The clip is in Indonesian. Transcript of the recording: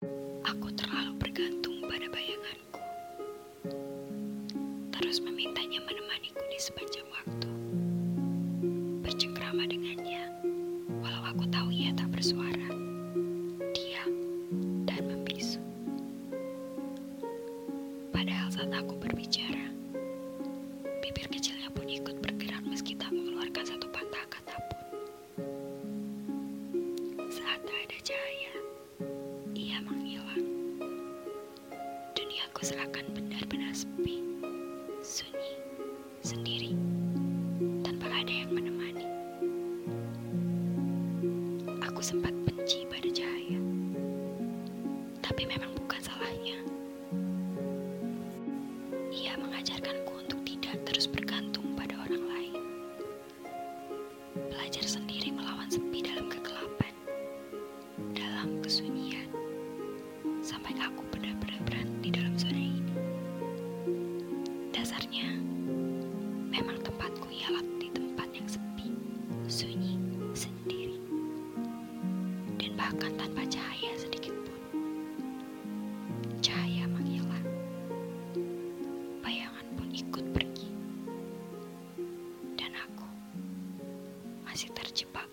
Aku terlalu bergantung pada bayanganku. Terus memintanya menemaniku di sepanjang waktu. Bercengkrama dengannya, walau aku tahu ia tak bersuara. Diam dan membisu. Padahal saat aku berbicara, bibir kecilnya pun ikut bergerak meski tak mengeluarkan satu patah kata pun. Saat tak ada cahaya, Duniaku seakan benar-benar sepi, sunyi, sendiri, tanpa ada yang menemani. Aku sempat benci pada cahaya, tapi memang bukan salahnya. Ia mengajarkanku untuk tidak terus bergantung pada orang lain. Belajar sendiri melawan sepi dalam Dasarnya, memang tempatku ialah di tempat yang sepi, sunyi, sendiri, dan bahkan tanpa cahaya sedikit pun. Cahaya menghilang, bayangan pun ikut pergi, dan aku masih terjebak